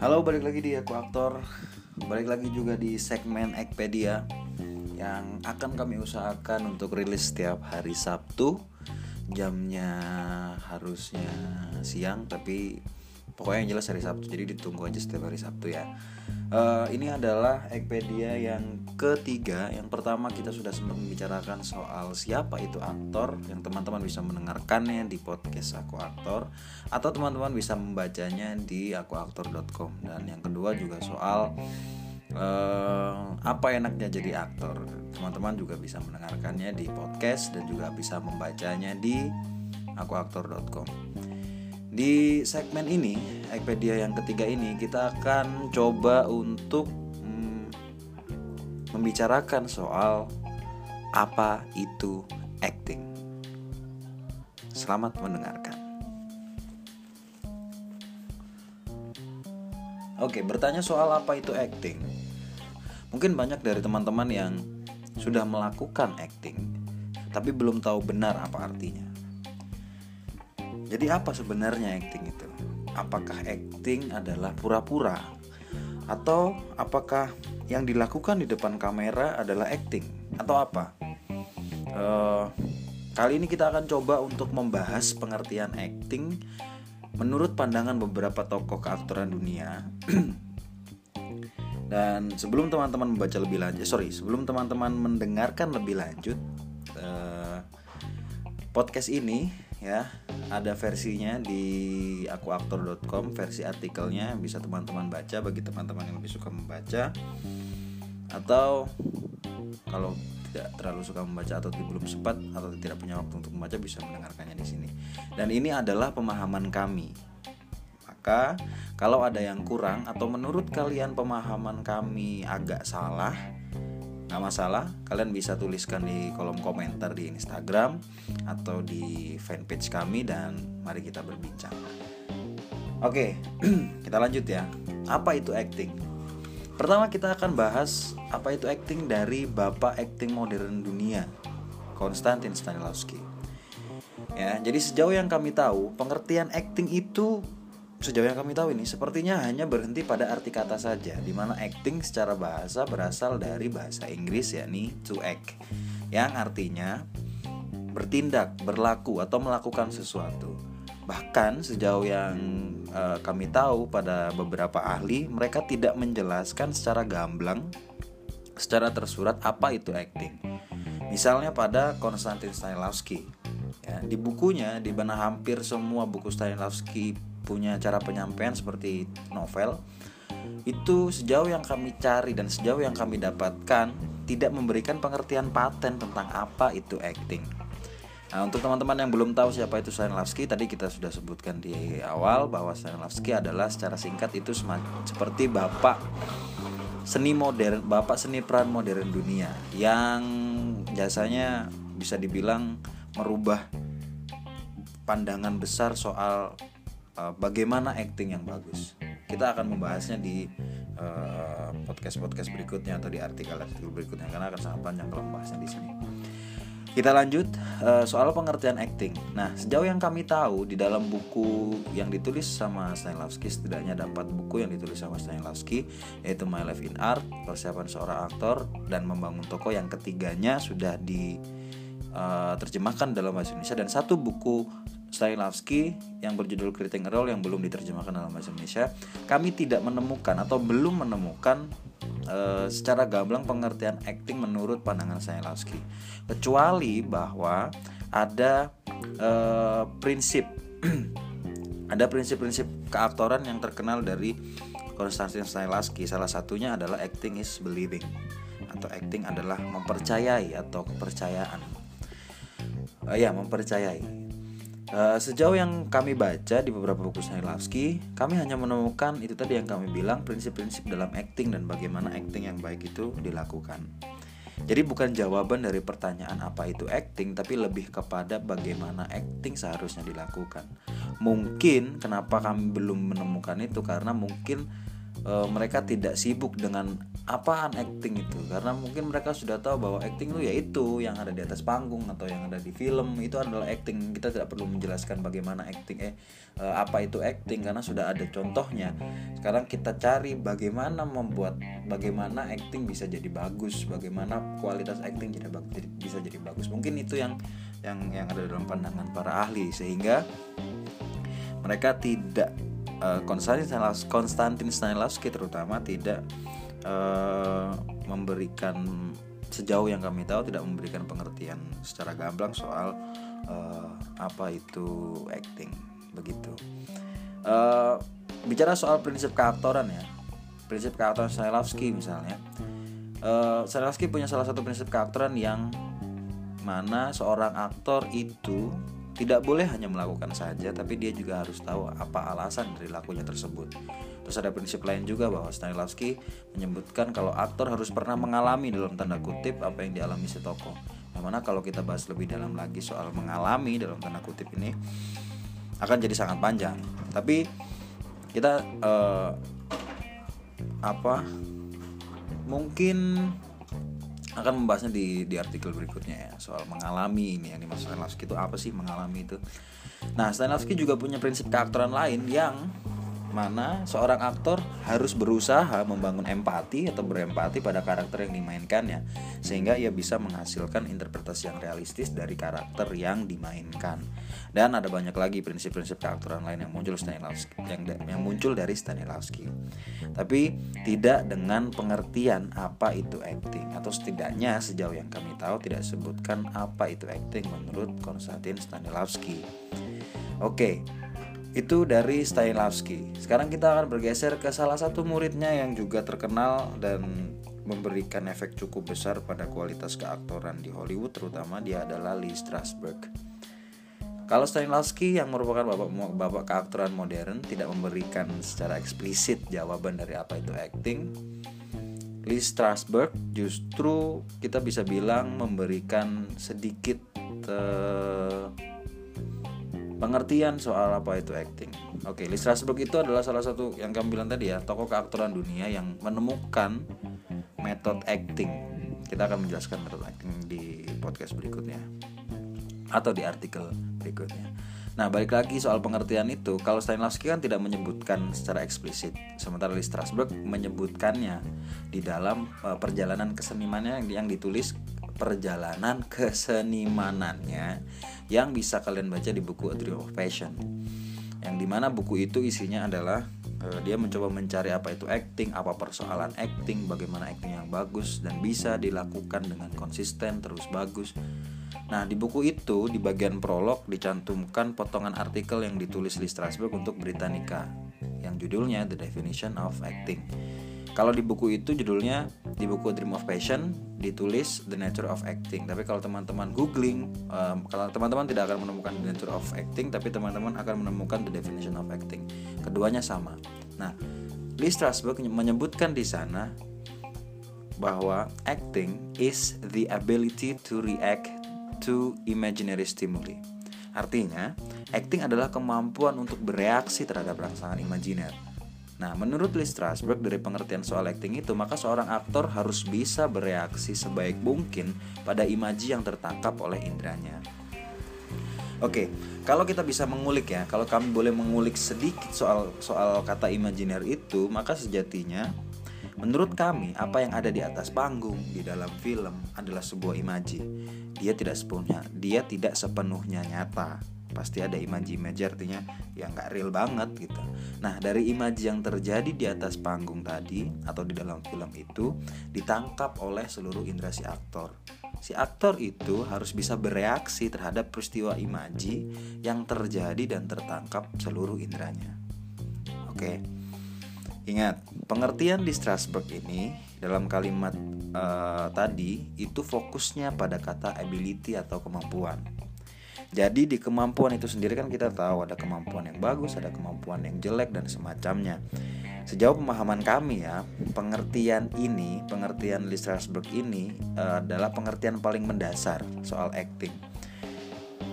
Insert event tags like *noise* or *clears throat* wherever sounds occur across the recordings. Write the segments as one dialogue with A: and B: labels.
A: Halo, balik lagi di Aku Aktor. Balik lagi juga di segmen Ekpedia yang akan kami usahakan untuk rilis setiap hari Sabtu. Jamnya harusnya siang, tapi pokoknya yang jelas hari Sabtu. Jadi ditunggu aja setiap hari Sabtu ya. Uh, ini adalah Ekpedia yang ketiga. Yang pertama kita sudah sempat membicarakan soal siapa itu aktor, yang teman-teman bisa mendengarkannya di podcast Aku Aktor, atau teman-teman bisa membacanya di akuaktor.com. Dan yang kedua juga soal uh, apa enaknya jadi aktor. Teman-teman juga bisa mendengarkannya di podcast dan juga bisa membacanya di akuaktor.com. Di segmen ini, Ekpedia yang ketiga ini, kita akan coba untuk hmm, membicarakan soal apa itu acting. Selamat mendengarkan. Oke, bertanya soal apa itu acting. Mungkin banyak dari teman-teman yang sudah melakukan acting, tapi belum tahu benar apa artinya. Jadi apa sebenarnya acting itu? Apakah acting adalah pura-pura? Atau apakah yang dilakukan di depan kamera adalah acting? Atau apa? Uh, kali ini kita akan coba untuk membahas pengertian acting menurut pandangan beberapa tokoh keaktoran dunia. *clears throat* Dan sebelum teman-teman membaca lebih lanjut, sorry, sebelum teman-teman mendengarkan lebih lanjut uh, podcast ini ya ada versinya di akuaktor.com versi artikelnya bisa teman-teman baca bagi teman-teman yang lebih suka membaca atau kalau tidak terlalu suka membaca atau belum sempat atau tidak punya waktu untuk membaca bisa mendengarkannya di sini. Dan ini adalah pemahaman kami. Maka kalau ada yang kurang atau menurut kalian pemahaman kami agak salah, nggak masalah kalian bisa tuliskan di kolom komentar di Instagram atau di fanpage kami dan mari kita berbincang. Oke *clears throat* kita lanjut ya. Apa itu acting? Pertama kita akan bahas apa itu acting dari bapak acting modern dunia Konstantin Stanislavski. Ya jadi sejauh yang kami tahu pengertian acting itu sejauh yang kami tahu ini sepertinya hanya berhenti pada arti kata saja di mana acting secara bahasa berasal dari bahasa Inggris yakni to act yang artinya bertindak, berlaku atau melakukan sesuatu. Bahkan sejauh yang uh, kami tahu pada beberapa ahli mereka tidak menjelaskan secara gamblang secara tersurat apa itu acting. Misalnya pada Konstantin Stanislavski ya, di bukunya di mana hampir semua buku Stanislavski punya cara penyampaian seperti novel itu sejauh yang kami cari dan sejauh yang kami dapatkan tidak memberikan pengertian paten tentang apa itu acting. Nah, untuk teman-teman yang belum tahu siapa itu Stanislavski, tadi kita sudah sebutkan di awal bahwa Stanislavski adalah secara singkat itu seperti bapak seni modern, bapak seni peran modern dunia yang jasanya bisa dibilang merubah pandangan besar soal uh, bagaimana acting yang bagus. Kita akan membahasnya di uh, podcast-podcast berikutnya atau di artikel-artikel berikutnya karena akan sangat panjang kalau membahasnya di sini. Kita lanjut uh, soal pengertian acting. Nah, sejauh yang kami tahu di dalam buku yang ditulis sama Stanislavski setidaknya dapat buku yang ditulis sama Stanislavski yaitu My Life in Art, persiapan seorang aktor dan membangun toko yang ketiganya sudah diterjemahkan uh, dalam bahasa Indonesia dan satu buku Stanislavski yang berjudul Creating a Role yang belum diterjemahkan dalam bahasa Indonesia, kami tidak menemukan atau belum menemukan e, secara gamblang pengertian acting menurut pandangan Stanislavski. Kecuali bahwa ada e, prinsip *clears throat* ada prinsip-prinsip keaktoran yang terkenal dari Konstantin Stanislavski. Salah satunya adalah acting is believing atau acting adalah mempercayai atau kepercayaan. Uh, ya, mempercayai Uh, sejauh yang kami baca di beberapa buku Stanislavski, kami hanya menemukan itu tadi yang kami bilang prinsip-prinsip dalam acting dan bagaimana acting yang baik itu dilakukan. Jadi bukan jawaban dari pertanyaan apa itu acting, tapi lebih kepada bagaimana acting seharusnya dilakukan. Mungkin kenapa kami belum menemukan itu karena mungkin uh, mereka tidak sibuk dengan apaan acting itu. Karena mungkin mereka sudah tahu bahwa acting itu ya itu yang ada di atas panggung atau yang ada di film itu adalah acting. Kita tidak perlu menjelaskan bagaimana acting eh uh, apa itu acting karena sudah ada contohnya. Sekarang kita cari bagaimana membuat bagaimana acting bisa jadi bagus bagaimana kualitas acting jadi bisa jadi bagus. Mungkin itu yang yang yang ada dalam pandangan para ahli sehingga mereka tidak uh, Konstantin Stanislavski terutama tidak uh, memberikan sejauh yang kami tahu tidak memberikan pengertian secara gamblang soal uh, apa itu acting begitu. Uh, bicara soal prinsip keaktoran ya, prinsip keaktoran Stanislavski misalnya, uh, Stanislavski punya salah satu prinsip keaktoran yang mana seorang aktor itu tidak boleh hanya melakukan saja, tapi dia juga harus tahu apa alasan dari lakunya tersebut. Terus ada prinsip lain juga bahwa Stanislavski menyebutkan kalau aktor harus pernah mengalami dalam tanda kutip apa yang dialami si tokoh. Yang mana kalau kita bahas lebih dalam lagi soal mengalami dalam tanda kutip ini akan jadi sangat panjang. Tapi kita uh, apa mungkin akan membahasnya di di artikel berikutnya ya soal mengalami ini yang dimaksud Stanislavski itu apa sih mengalami itu. Nah, Stanislavski juga punya prinsip keaktoran lain yang mana seorang aktor harus berusaha membangun empati atau berempati pada karakter yang dimainkannya sehingga ia bisa menghasilkan interpretasi yang realistis dari karakter yang dimainkan. Dan ada banyak lagi prinsip-prinsip keaktoran lain yang muncul Stanislavski yang yang muncul dari Stanislavski. Tapi tidak dengan pengertian apa itu acting atau setidaknya sejauh yang kami tahu tidak sebutkan apa itu acting menurut Konstantin Stanislavski. Oke itu dari Stanislavski. Sekarang kita akan bergeser ke salah satu muridnya yang juga terkenal dan memberikan efek cukup besar pada kualitas keaktoran di Hollywood terutama dia adalah Lee Strasberg. Kalau Stanislavski yang merupakan bapak bapak keaktoran modern tidak memberikan secara eksplisit jawaban dari apa itu acting, Lee Strasberg justru kita bisa bilang memberikan sedikit uh, pengertian soal apa itu acting. Oke, Lee Strasberg itu adalah salah satu yang kami bilang tadi ya, tokoh keaktoran dunia yang menemukan metode acting. Kita akan menjelaskan metode acting di podcast berikutnya atau di artikel berikutnya. Nah, balik lagi soal pengertian itu, kalau Stanislavski kan tidak menyebutkan secara eksplisit, sementara Lee Strasberg menyebutkannya di dalam uh, perjalanan kesenimannya yang ditulis perjalanan kesenimanannya yang bisa kalian baca di buku A Dream of Passion yang di mana buku itu isinya adalah uh, dia mencoba mencari apa itu acting, apa persoalan acting, bagaimana acting yang bagus dan bisa dilakukan dengan konsisten terus bagus. Nah di buku itu di bagian prolog dicantumkan potongan artikel yang ditulis Lee Strasberg untuk Britannica yang judulnya The Definition of Acting. Kalau di buku itu judulnya di buku Dream of Passion ditulis The Nature of Acting. Tapi kalau teman-teman googling, um, kalau teman-teman tidak akan menemukan The Nature of Acting, tapi teman-teman akan menemukan The Definition of Acting. Keduanya sama. Nah, Lee Strasberg menyebutkan di sana bahwa acting is the ability to react to imaginary stimuli. Artinya, acting adalah kemampuan untuk bereaksi terhadap rangsangan imajiner. Nah, menurut Lee Strasberg dari pengertian soal acting itu, maka seorang aktor harus bisa bereaksi sebaik mungkin pada imaji yang tertangkap oleh indranya. Oke, kalau kita bisa mengulik ya, kalau kami boleh mengulik sedikit soal soal kata imajiner itu, maka sejatinya menurut kami apa yang ada di atas panggung di dalam film adalah sebuah imaji. Dia tidak sepenuhnya, dia tidak sepenuhnya nyata pasti ada imaji-imaji artinya ya nggak real banget gitu. Nah dari imaji yang terjadi di atas panggung tadi atau di dalam film itu ditangkap oleh seluruh indera si aktor. Si aktor itu harus bisa bereaksi terhadap peristiwa imaji yang terjadi dan tertangkap seluruh inderanya. Oke, ingat pengertian di Strasbourg ini dalam kalimat uh, tadi itu fokusnya pada kata ability atau kemampuan jadi di kemampuan itu sendiri kan kita tahu ada kemampuan yang bagus, ada kemampuan yang jelek dan semacamnya. Sejauh pemahaman kami ya, pengertian ini, pengertian Lee Strasberg ini uh, adalah pengertian paling mendasar soal acting.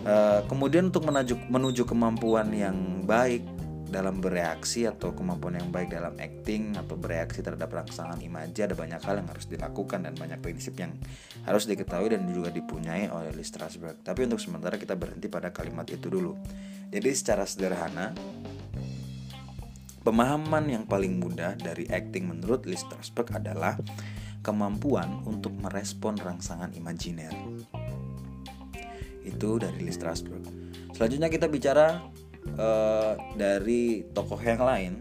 A: Uh, kemudian untuk menuju kemampuan yang baik dalam bereaksi atau kemampuan yang baik dalam acting atau bereaksi terhadap rangsangan imaji ada banyak hal yang harus dilakukan dan banyak prinsip yang harus diketahui dan juga dipunyai oleh Lee Strasberg. Tapi untuk sementara kita berhenti pada kalimat itu dulu. Jadi secara sederhana pemahaman yang paling mudah dari acting menurut Lee Strasberg adalah kemampuan untuk merespon rangsangan imajiner. Itu dari Lee Strasberg. Selanjutnya kita bicara uh, dari tokoh yang lain.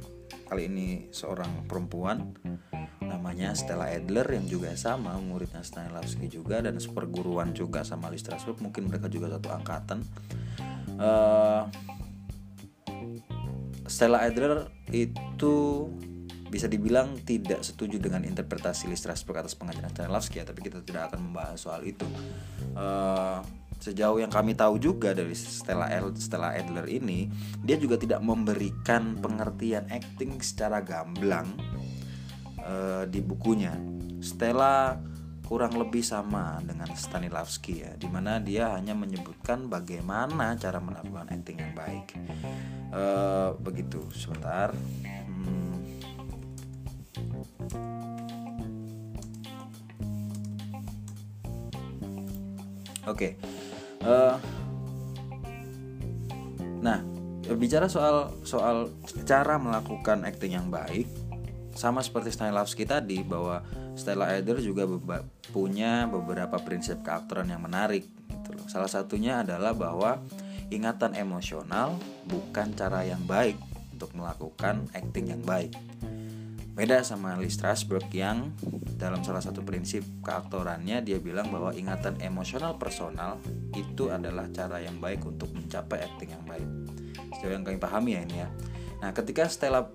A: Kali ini seorang perempuan namanya Stella Adler yang juga sama muridnya Stanislavski juga dan seperguruan juga sama Strasberg mungkin mereka juga satu angkatan. Uh, Stella Adler itu bisa dibilang tidak setuju dengan interpretasi Lee Strasberg atas pengajaran Stanislavski ya, tapi kita tidak akan membahas soal itu. Uh, sejauh yang kami tahu juga dari Stella Stella Adler ini dia juga tidak memberikan pengertian acting secara gamblang uh, di bukunya. Stella kurang lebih sama dengan Stanislavski ya di mana dia hanya menyebutkan bagaimana cara melakukan acting yang baik. Uh, begitu sebentar Oke, okay. Uh, nah, bicara soal soal cara melakukan acting yang baik, sama seperti Stanislavski tadi bahwa Stella Adler juga beba punya beberapa prinsip keaktoran yang menarik. Gitu loh. Salah satunya adalah bahwa ingatan emosional bukan cara yang baik untuk melakukan acting yang baik. Beda sama Lee Strasberg yang dalam salah satu prinsip keaktorannya dia bilang bahwa ingatan emosional personal itu adalah cara yang baik untuk mencapai acting yang baik. Sejauh yang kami pahami ya ini ya. Nah, ketika Stella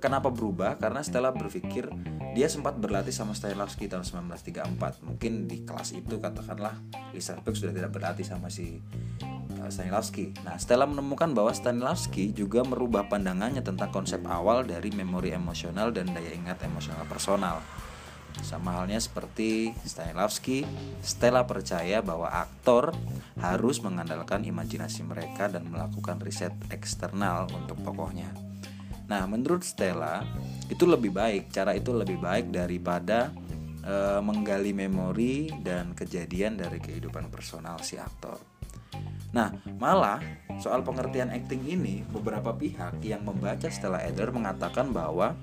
A: kenapa berubah? Karena Stella berpikir dia sempat berlatih sama Stanislavski tahun 1934. Mungkin di kelas itu katakanlah Lee Strasberg sudah tidak berlatih sama si Stanislavski. Nah, Stella menemukan bahwa Stanislavski juga merubah pandangannya tentang konsep awal dari memori emosional dan daya ingat emosional personal. Sama halnya seperti Stanislavski, Stella percaya bahwa aktor harus mengandalkan imajinasi mereka dan melakukan riset eksternal untuk tokohnya. Nah, menurut Stella, itu lebih baik, cara itu lebih baik daripada e, menggali memori dan kejadian dari kehidupan personal si aktor. Nah, malah soal pengertian acting ini, beberapa pihak yang membaca Stella Adler mengatakan bahwa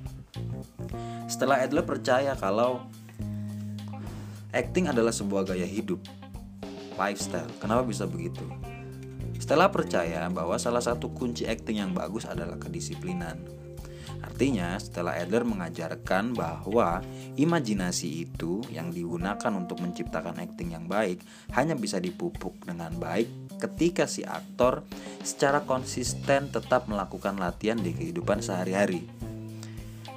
A: Stella Adler percaya kalau acting adalah sebuah gaya hidup, lifestyle. Kenapa bisa begitu? Stella percaya bahwa salah satu kunci acting yang bagus adalah kedisiplinan. Artinya, setelah Adler mengajarkan bahwa imajinasi itu yang digunakan untuk menciptakan acting yang baik hanya bisa dipupuk dengan baik ketika si aktor secara konsisten tetap melakukan latihan di kehidupan sehari-hari.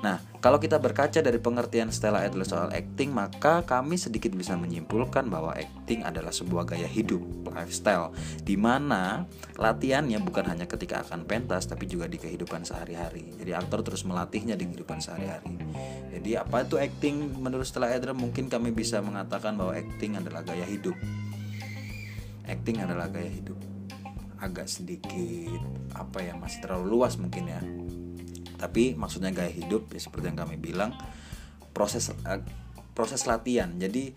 A: Nah, kalau kita berkaca dari pengertian Stella Adler soal acting, maka kami sedikit bisa menyimpulkan bahwa acting adalah sebuah gaya hidup, lifestyle, di mana latihannya bukan hanya ketika akan pentas, tapi juga di kehidupan sehari-hari. Jadi aktor terus melatihnya di kehidupan sehari-hari. Jadi apa itu acting menurut Stella Adler? Mungkin kami bisa mengatakan bahwa acting adalah gaya hidup. Acting adalah gaya hidup. Agak sedikit apa ya masih terlalu luas mungkin ya tapi maksudnya gaya hidup ya seperti yang kami bilang proses uh, proses latihan. Jadi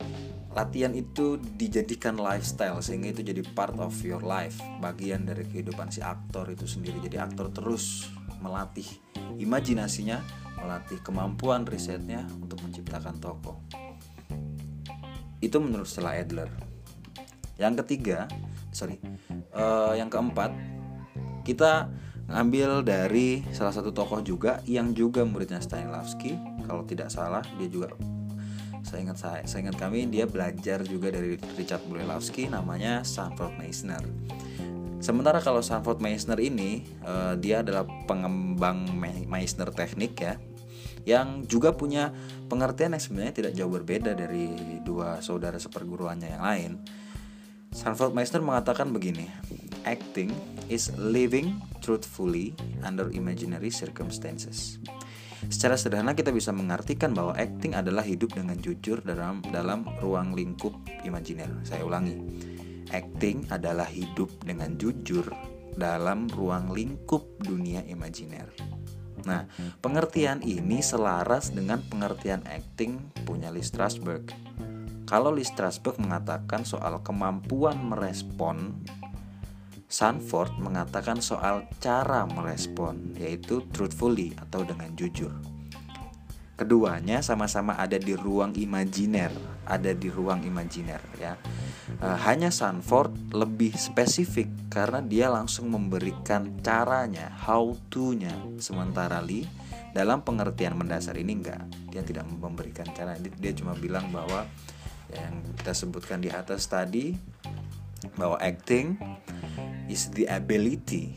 A: latihan itu dijadikan lifestyle sehingga itu jadi part of your life. Bagian dari kehidupan si aktor itu sendiri. Jadi aktor terus melatih imajinasinya melatih kemampuan risetnya untuk menciptakan tokoh itu menurut Stella Adler. Yang ketiga sorry uh, yang keempat kita ngambil dari salah satu tokoh juga yang juga muridnya Stanislavski. Kalau tidak salah dia juga saya ingat saya, saya ingat kami dia belajar juga dari Richard Bulelowski namanya Sanford Meisner sementara kalau Sanford Meisner ini uh, dia adalah pengembang Meisner teknik ya yang juga punya pengertian yang sebenarnya tidak jauh berbeda dari dua saudara seperguruannya yang lain Sanford Meisner mengatakan begini acting is living truthfully under imaginary circumstances. Secara sederhana kita bisa mengartikan bahwa acting adalah hidup dengan jujur dalam dalam ruang lingkup imajiner. Saya ulangi. Acting adalah hidup dengan jujur dalam ruang lingkup dunia imajiner. Nah, pengertian ini selaras dengan pengertian acting punya Lee Strasberg. Kalau Lee Strasberg mengatakan soal kemampuan merespon, Sanford mengatakan soal cara merespon, yaitu truthfully atau dengan jujur. Keduanya sama-sama ada di ruang imajiner, ada di ruang imajiner ya. E, hanya Sanford lebih spesifik karena dia langsung memberikan caranya, how to-nya. Sementara Lee dalam pengertian mendasar ini enggak, dia tidak memberikan cara. Dia cuma bilang bahwa yang kita sebutkan di atas tadi bahwa acting is the ability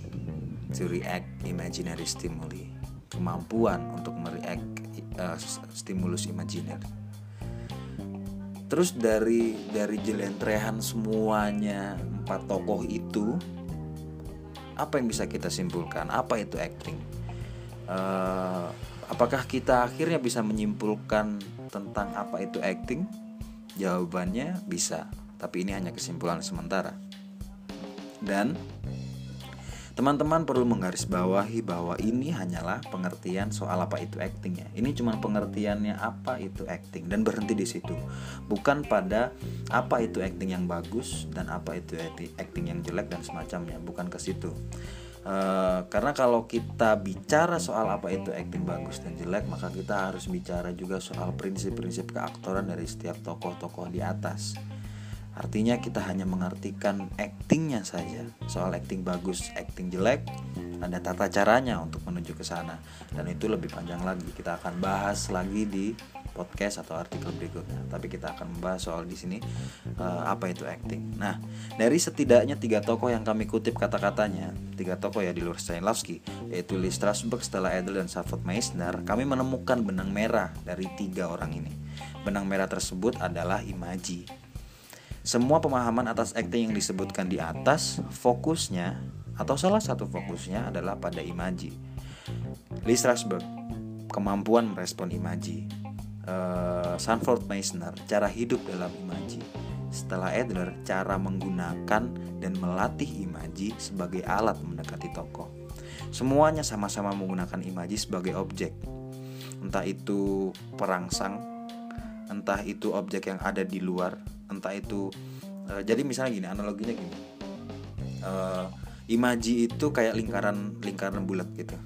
A: to react imaginary stimuli, kemampuan untuk mereact uh, stimulus imajiner. Terus dari dari jelentrehan semuanya empat tokoh itu, apa yang bisa kita simpulkan? Apa itu acting? Uh, apakah kita akhirnya bisa menyimpulkan tentang apa itu acting? Jawabannya bisa, tapi ini hanya kesimpulan sementara. Dan Teman-teman perlu menggarisbawahi bahwa ini hanyalah pengertian soal apa itu acting ya. Ini cuma pengertiannya apa itu acting dan berhenti di situ. Bukan pada apa itu acting yang bagus dan apa itu acting yang jelek dan semacamnya. Bukan ke situ. Uh, karena kalau kita bicara soal apa itu acting bagus dan jelek, maka kita harus bicara juga soal prinsip-prinsip keaktoran dari setiap tokoh-tokoh di atas. Artinya kita hanya mengartikan actingnya saja. Soal acting bagus, acting jelek, ada tata caranya untuk menuju ke sana. Dan itu lebih panjang lagi. Kita akan bahas lagi di podcast atau artikel berikutnya. Tapi kita akan membahas soal di sini uh, apa itu acting. Nah, dari setidaknya tiga tokoh yang kami kutip kata-katanya, tiga tokoh ya di luar Stanislavski, yaitu Lee Strasberg, Stella Adler, dan Savot Meissner, kami menemukan benang merah dari tiga orang ini. Benang merah tersebut adalah imaji semua pemahaman atas acting yang disebutkan di atas fokusnya atau salah satu fokusnya adalah pada imaji. Lee Strasberg, kemampuan merespon imaji. Uh, Sanford Meisner, cara hidup dalam imaji. Setelah Adler, cara menggunakan dan melatih imaji sebagai alat mendekati tokoh. Semuanya sama-sama menggunakan imaji sebagai objek. Entah itu perangsang, entah itu objek yang ada di luar, entah itu uh, jadi misalnya gini analoginya gini uh, imaji itu kayak lingkaran lingkaran bulat gitu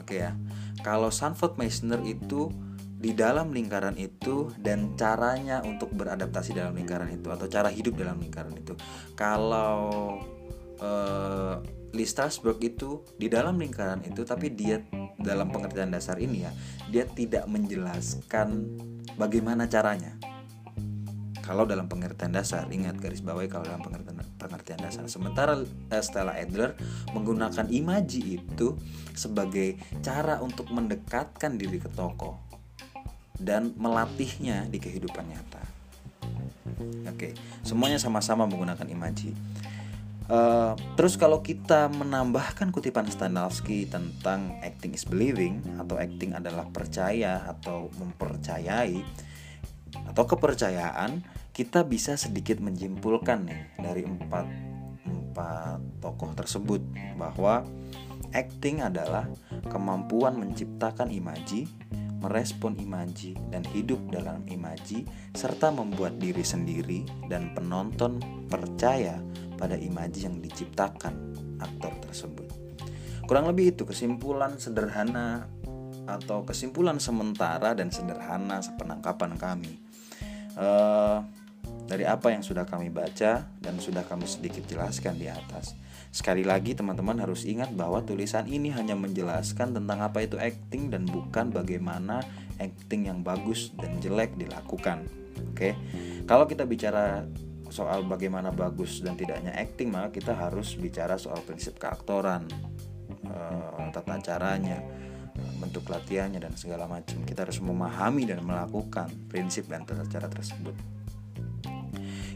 A: oke okay ya kalau Sanford Meissner itu di dalam lingkaran itu dan caranya untuk beradaptasi dalam lingkaran itu atau cara hidup dalam lingkaran itu. Kalau uh, Lee Strasberg itu di dalam lingkaran itu tapi dia dalam pengertian dasar ini ya dia tidak menjelaskan bagaimana caranya. Kalau dalam pengertian dasar ingat garis bawahi kalau dalam pengertian pengertian dasar. Sementara eh, Stella Adler menggunakan imaji itu sebagai cara untuk mendekatkan diri ke tokoh dan melatihnya di kehidupan nyata. Oke semuanya sama-sama menggunakan imaji. Uh, terus kalau kita menambahkan kutipan Stanislavski tentang acting is believing atau acting adalah percaya atau mempercayai atau kepercayaan kita bisa sedikit menyimpulkan nih dari empat empat tokoh tersebut bahwa acting adalah kemampuan menciptakan imaji, merespon imaji dan hidup dalam imaji serta membuat diri sendiri dan penonton percaya pada imaji yang diciptakan aktor tersebut. Kurang lebih itu kesimpulan sederhana atau kesimpulan sementara dan sederhana sepenangkapan kami. Uh, dari apa yang sudah kami baca dan sudah kami sedikit jelaskan di atas. Sekali lagi teman-teman harus ingat bahwa tulisan ini hanya menjelaskan tentang apa itu acting dan bukan bagaimana acting yang bagus dan jelek dilakukan. Oke. Kalau kita bicara soal bagaimana bagus dan tidaknya acting, maka kita harus bicara soal prinsip keaktoran, uh, tata caranya, bentuk latihannya dan segala macam. Kita harus memahami dan melakukan prinsip dan tata cara tersebut.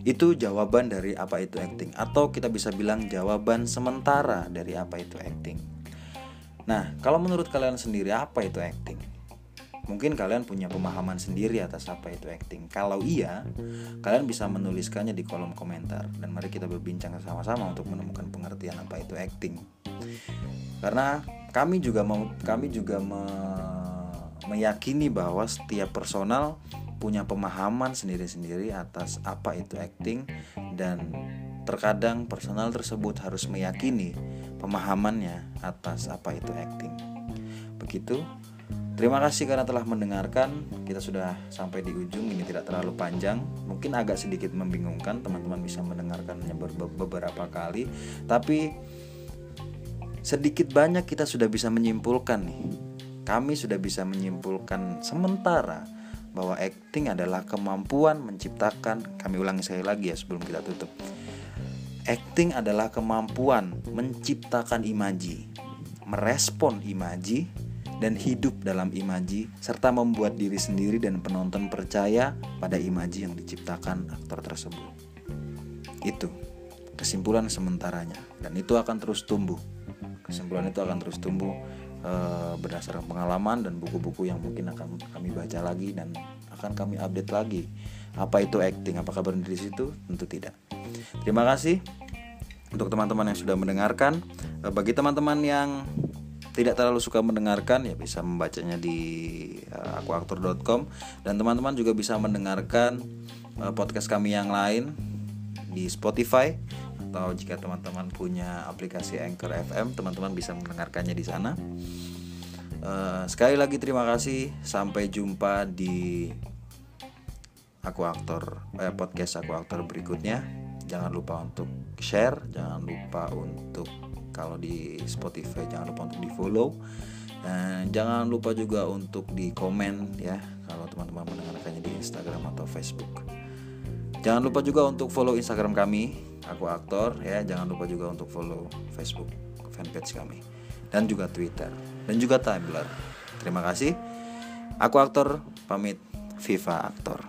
A: Itu jawaban dari apa itu acting atau kita bisa bilang jawaban sementara dari apa itu acting. Nah, kalau menurut kalian sendiri apa itu acting? Mungkin kalian punya pemahaman sendiri atas apa itu acting. Kalau iya, kalian bisa menuliskannya di kolom komentar dan mari kita berbincang sama-sama untuk menemukan pengertian apa itu acting. karena kami juga mau kami juga me, meyakini bahwa setiap personal punya pemahaman sendiri-sendiri atas apa itu acting dan terkadang personal tersebut harus meyakini pemahamannya atas apa itu acting. Begitu. Terima kasih karena telah mendengarkan. Kita sudah sampai di ujung. Ini tidak terlalu panjang. Mungkin agak sedikit membingungkan. Teman-teman bisa mendengarkannya beberapa kali. Tapi sedikit banyak kita sudah bisa menyimpulkan nih. Kami sudah bisa menyimpulkan sementara bahwa acting adalah kemampuan menciptakan. Kami ulangi sekali lagi ya sebelum kita tutup. Acting adalah kemampuan menciptakan imaji, merespon imaji, dan hidup dalam imaji serta membuat diri sendiri dan penonton percaya pada imaji yang diciptakan aktor tersebut. Itu kesimpulan sementaranya dan itu akan terus tumbuh. Kesimpulan itu akan terus tumbuh e, berdasarkan pengalaman dan buku-buku yang mungkin akan kami baca lagi dan akan kami update lagi. Apa itu acting? Apakah berhenti di situ? Tentu tidak. Terima kasih untuk teman-teman yang sudah mendengarkan. Eh, bagi teman-teman yang tidak terlalu suka mendengarkan ya bisa membacanya di uh, akuaktor.com dan teman-teman juga bisa mendengarkan uh, podcast kami yang lain di Spotify atau jika teman-teman punya aplikasi Anchor FM teman-teman bisa mendengarkannya di sana. Uh, sekali lagi terima kasih. Sampai jumpa di aku aktor eh, podcast aku aktor berikutnya. Jangan lupa untuk share jangan lupa untuk kalau di Spotify jangan lupa untuk di follow dan jangan lupa juga untuk di komen ya kalau teman-teman mendengarkannya di Instagram atau Facebook jangan lupa juga untuk follow Instagram kami aku aktor ya. Jangan lupa juga untuk follow Facebook fanpage kami dan juga Twitter dan juga Tumblr. Terima kasih. Aku aktor pamit. Viva aktor